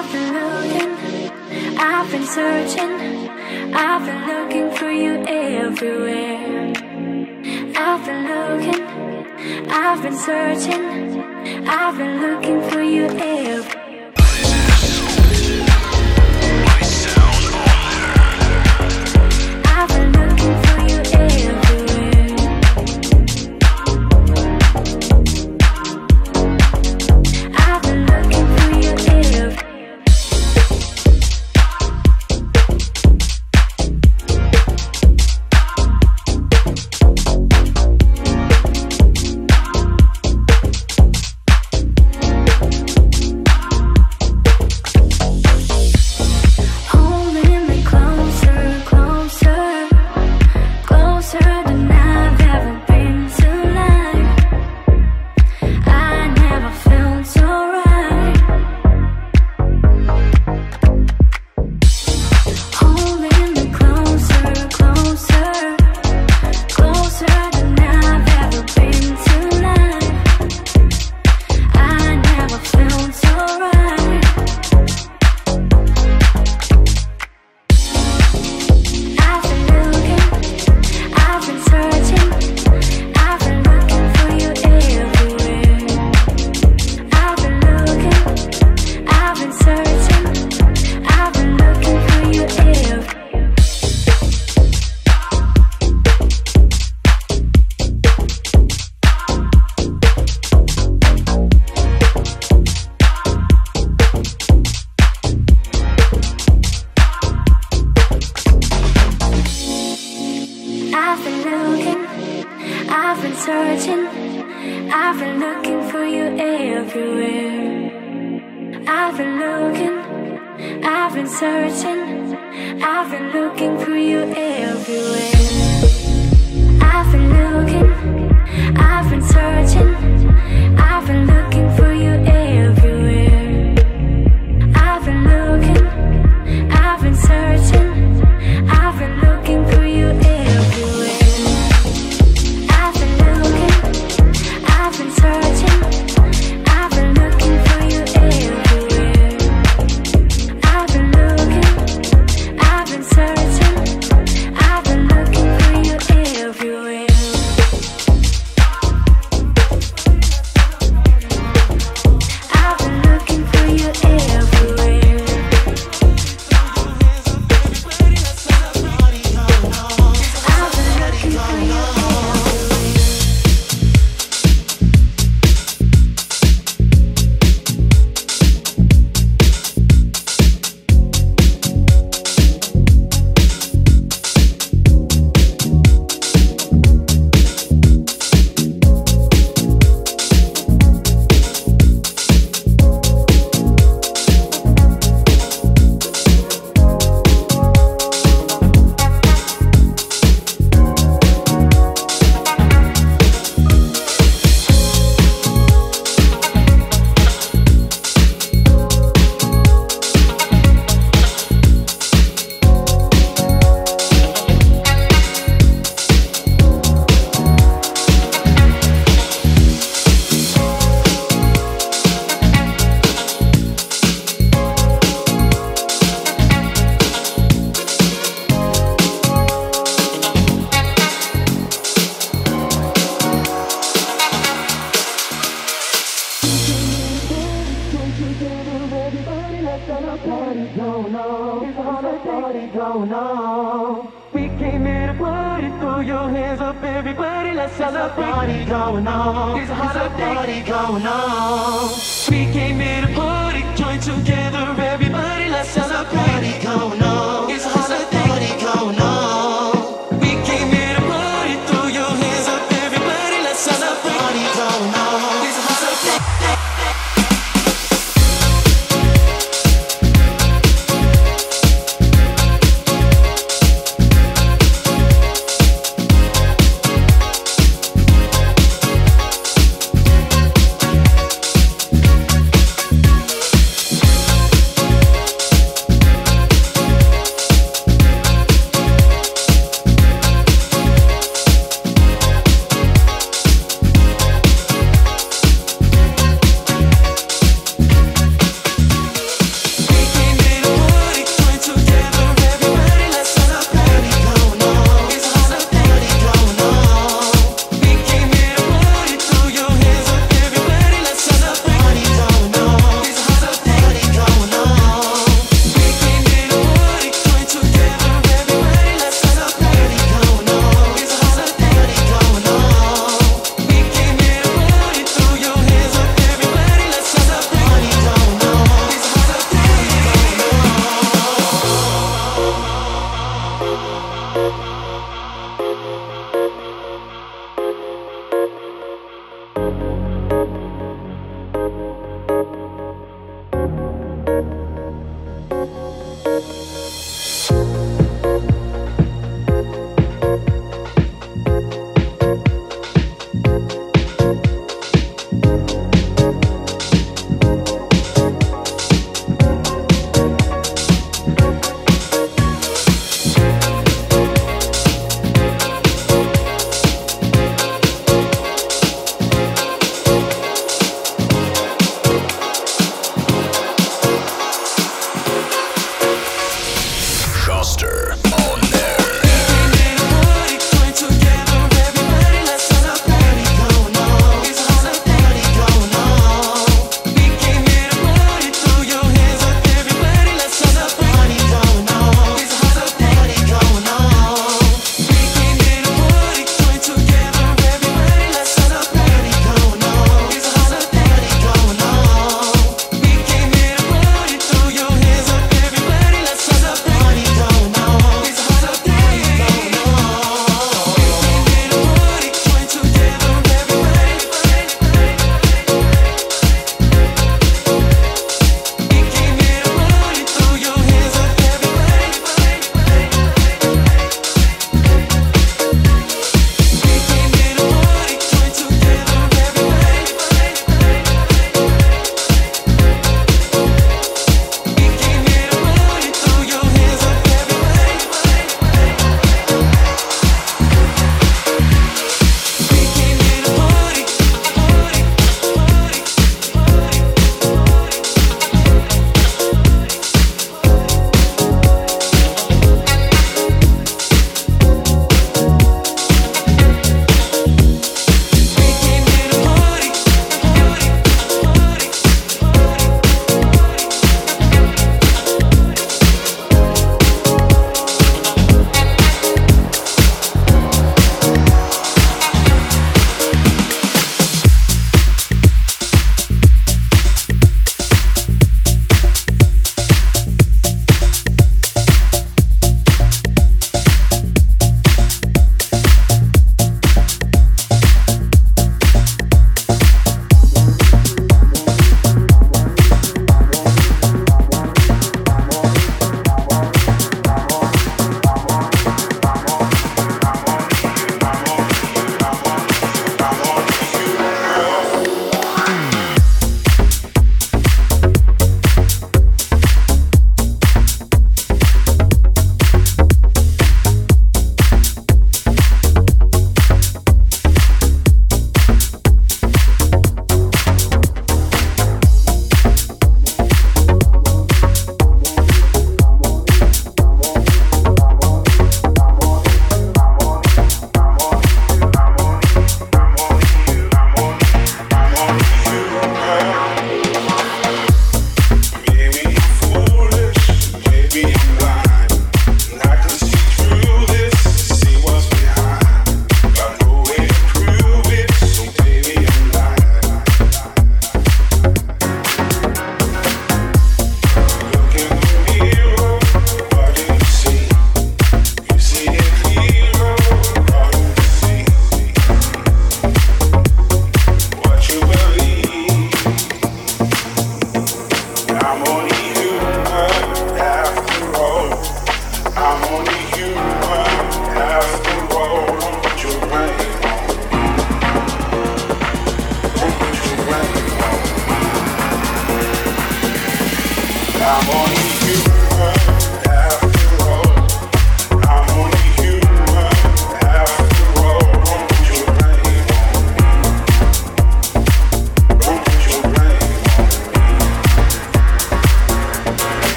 I've been looking, I've been searching, I've been looking for you everywhere. I've been looking, I've been searching, I've been looking for you everywhere.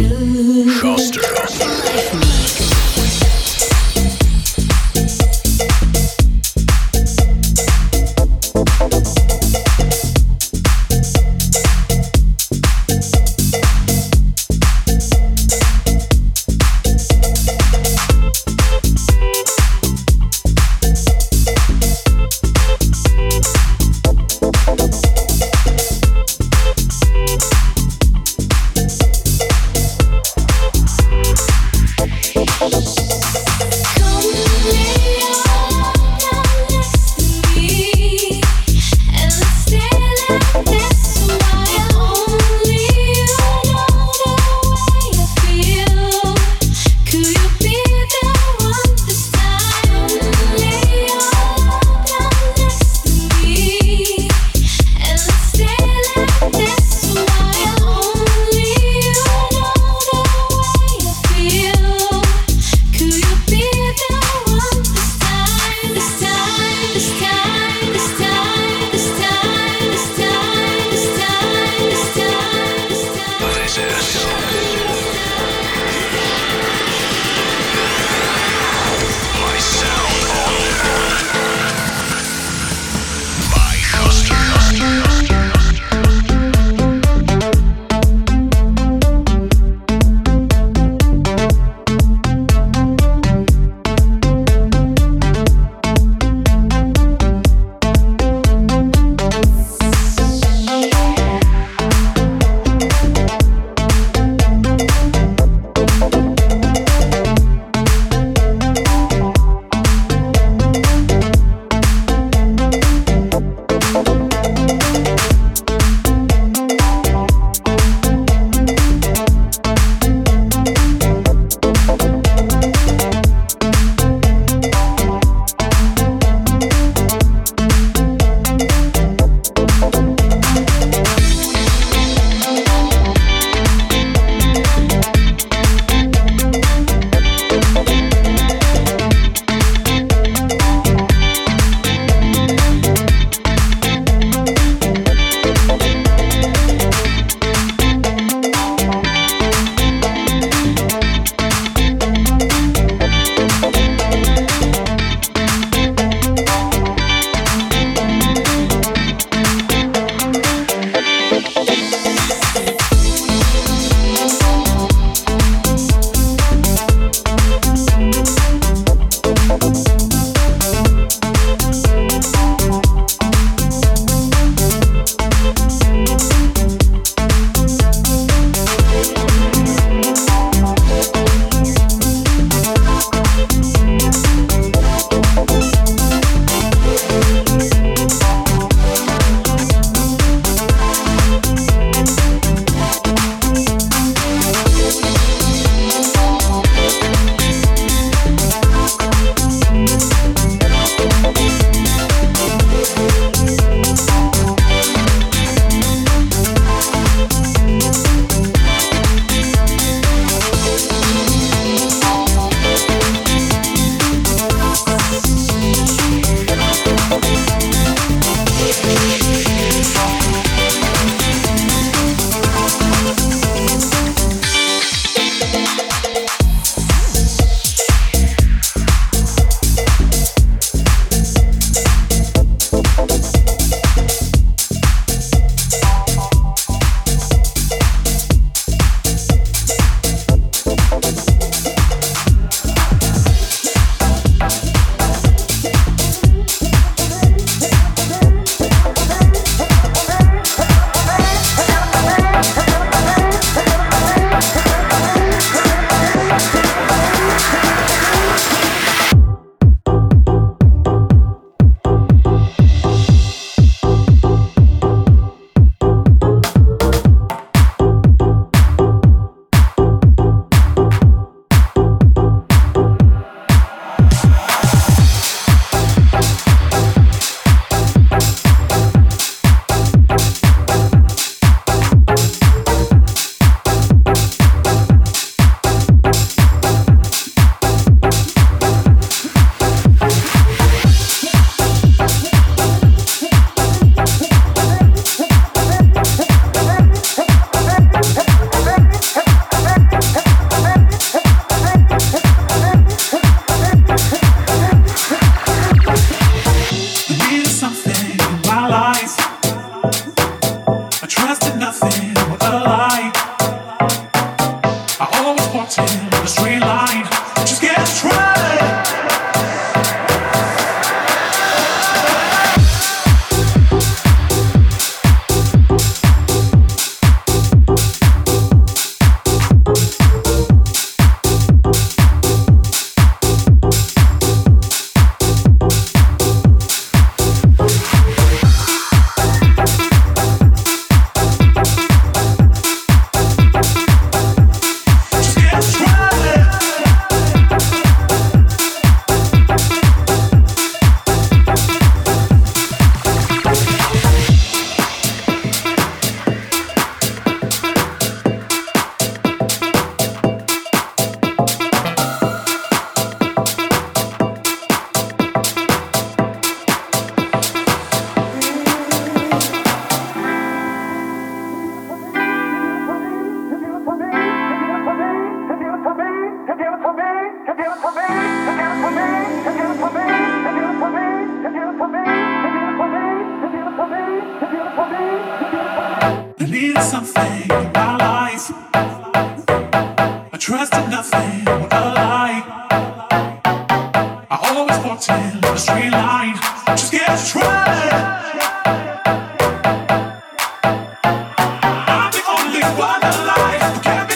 Just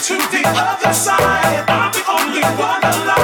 to other side. I'm the only one alive.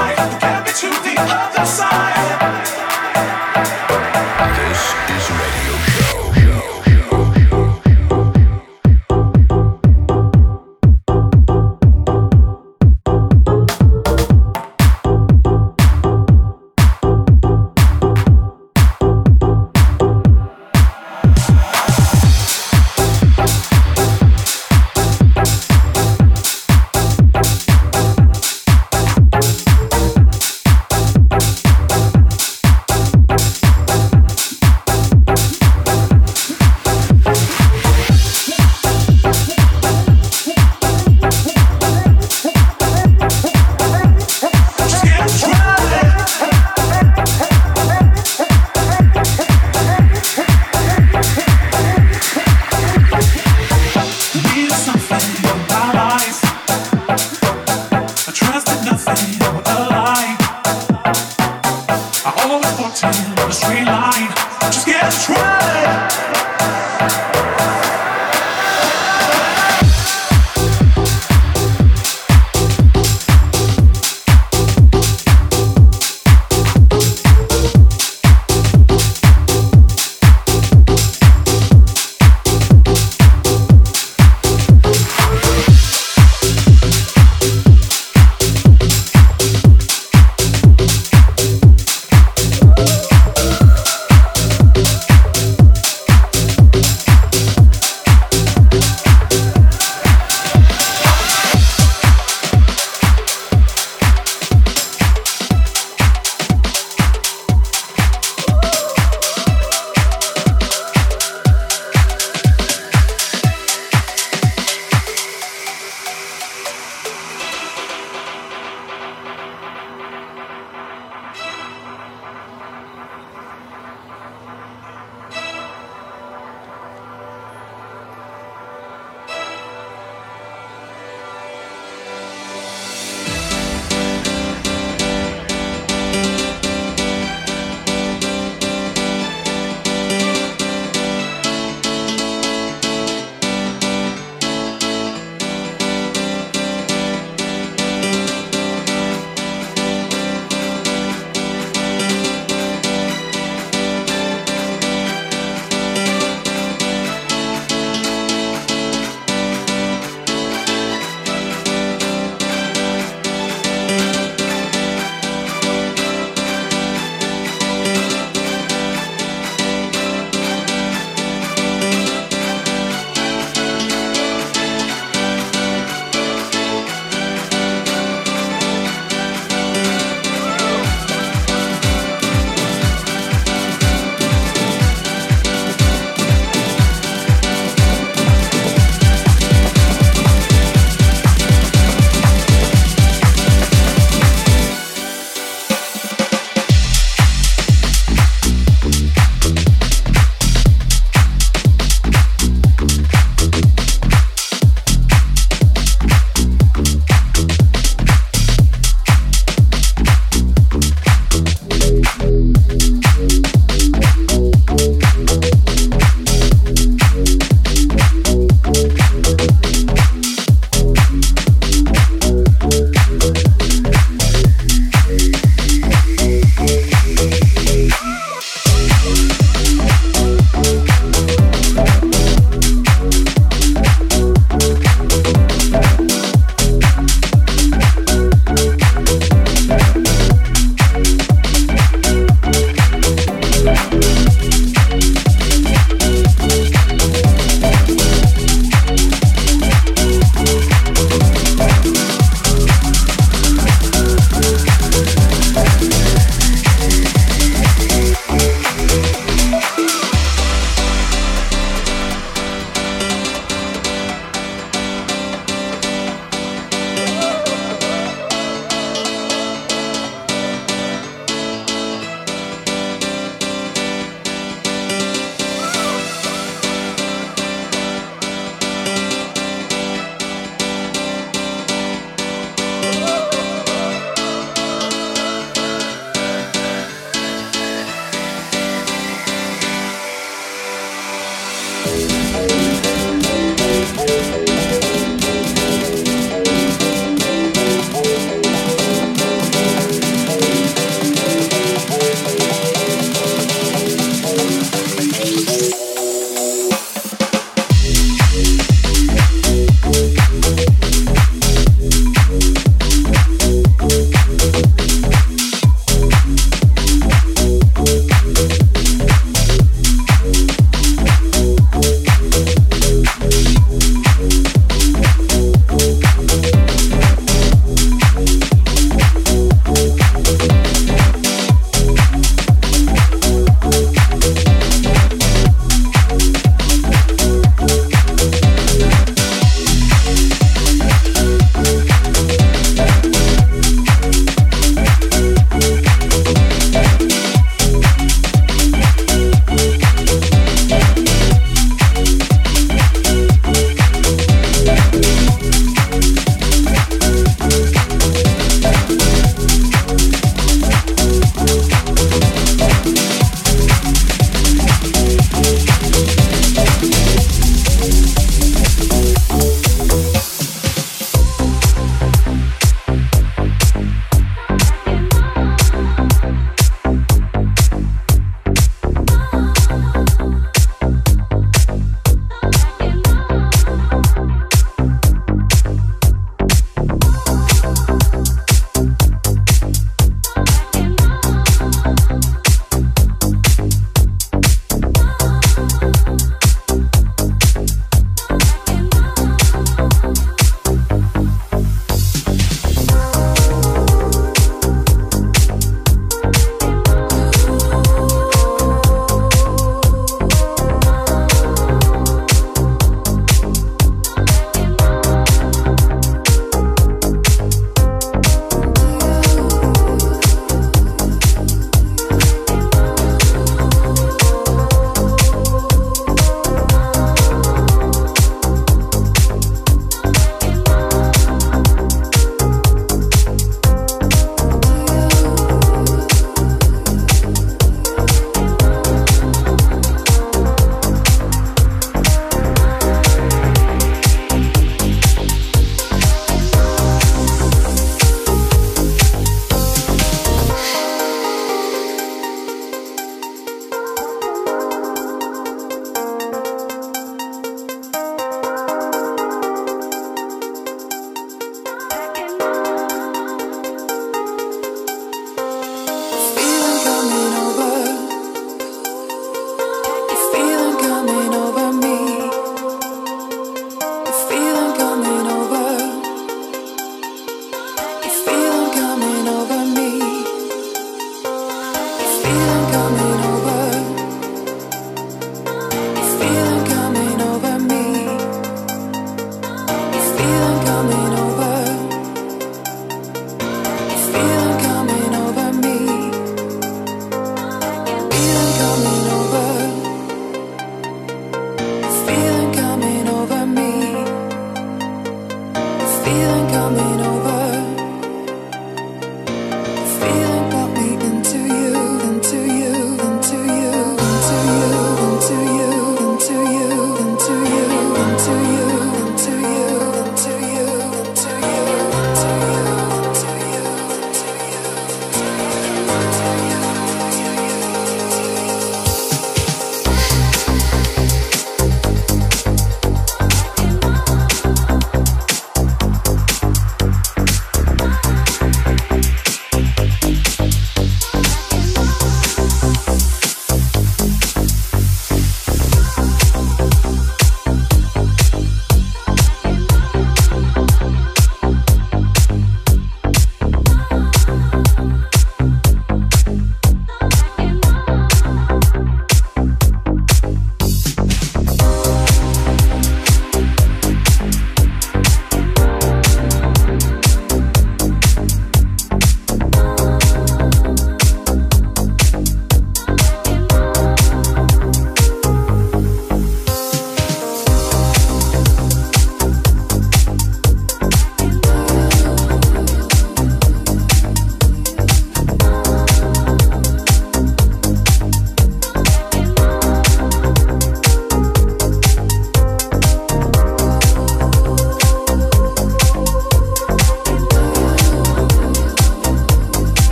coming over.